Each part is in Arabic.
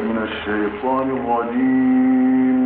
من الشيطان الرجيم.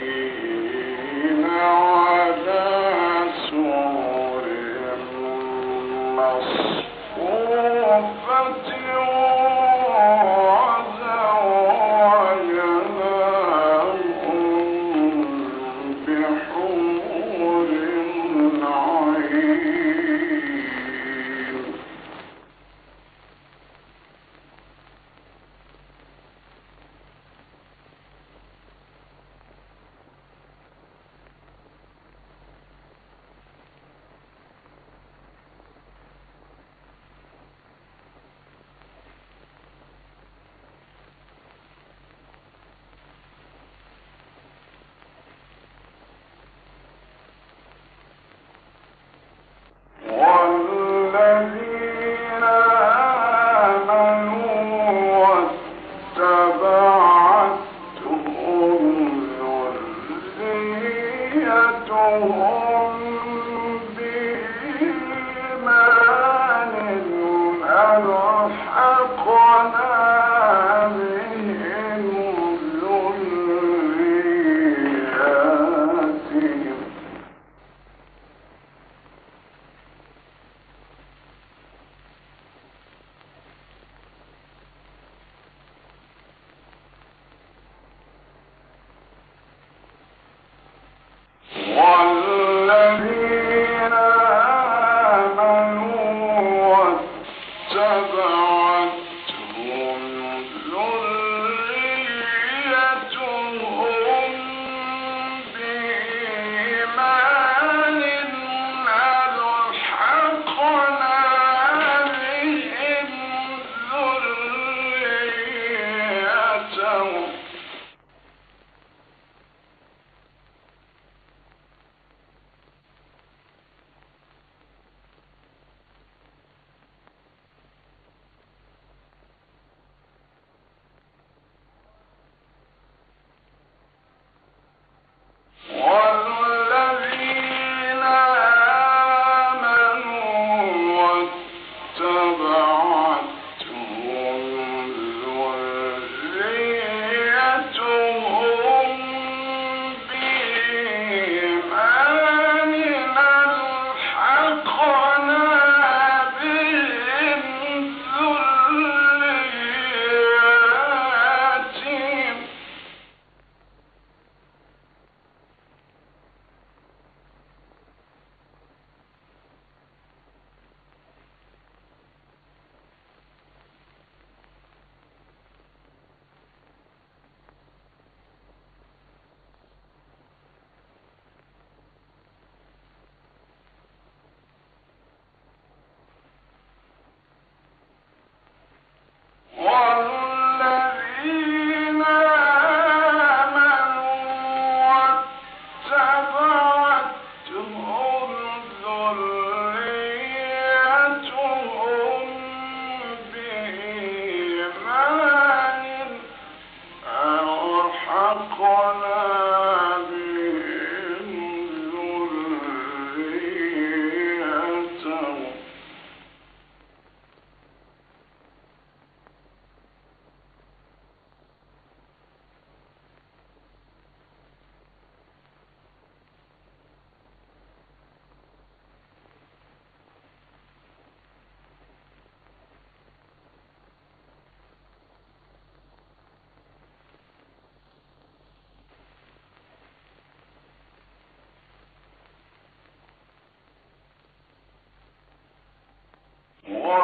Thank you.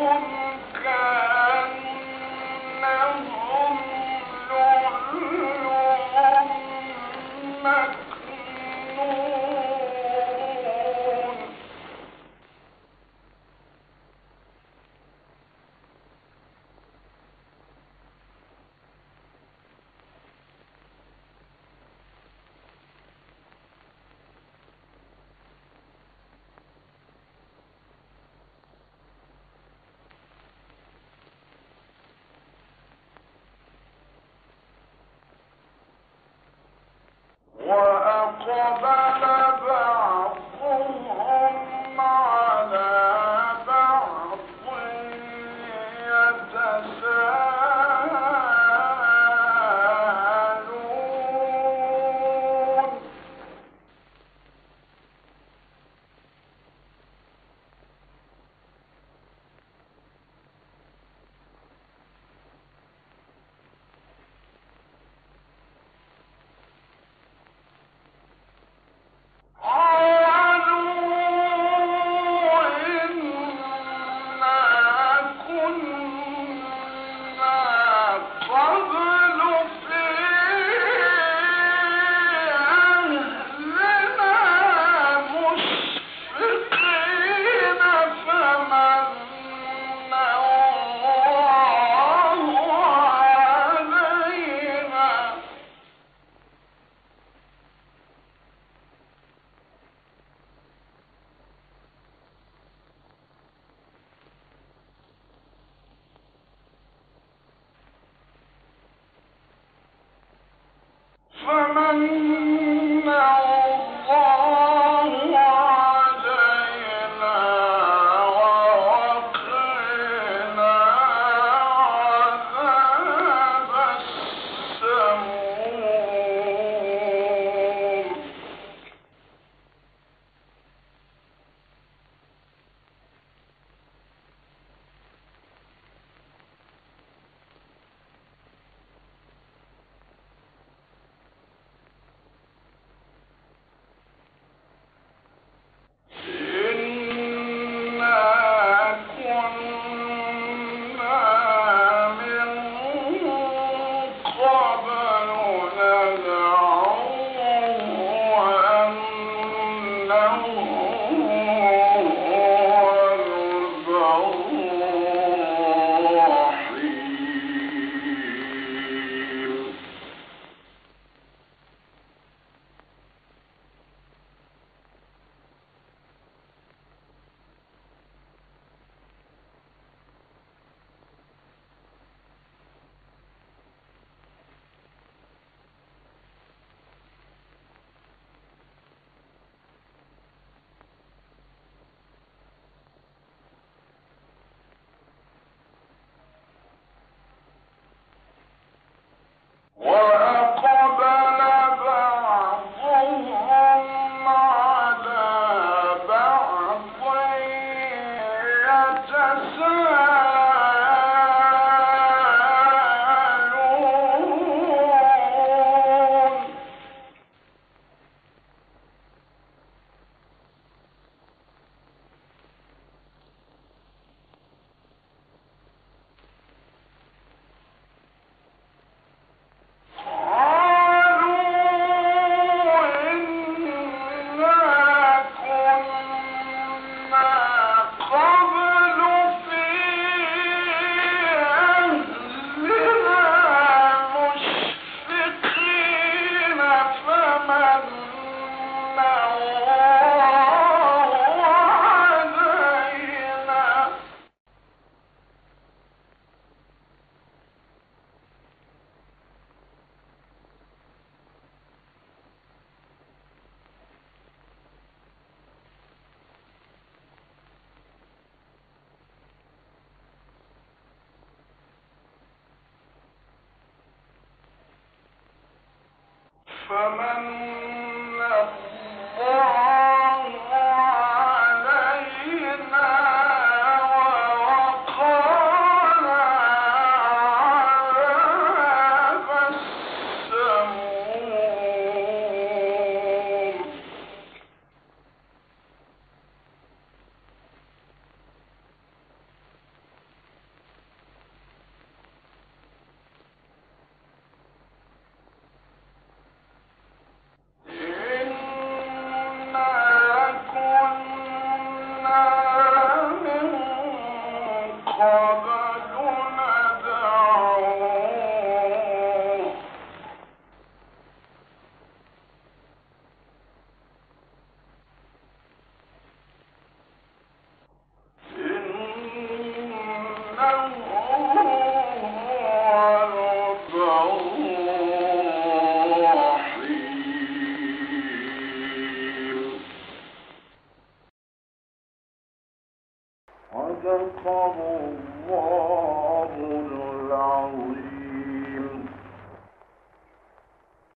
لهم وبلغ War فمن إنه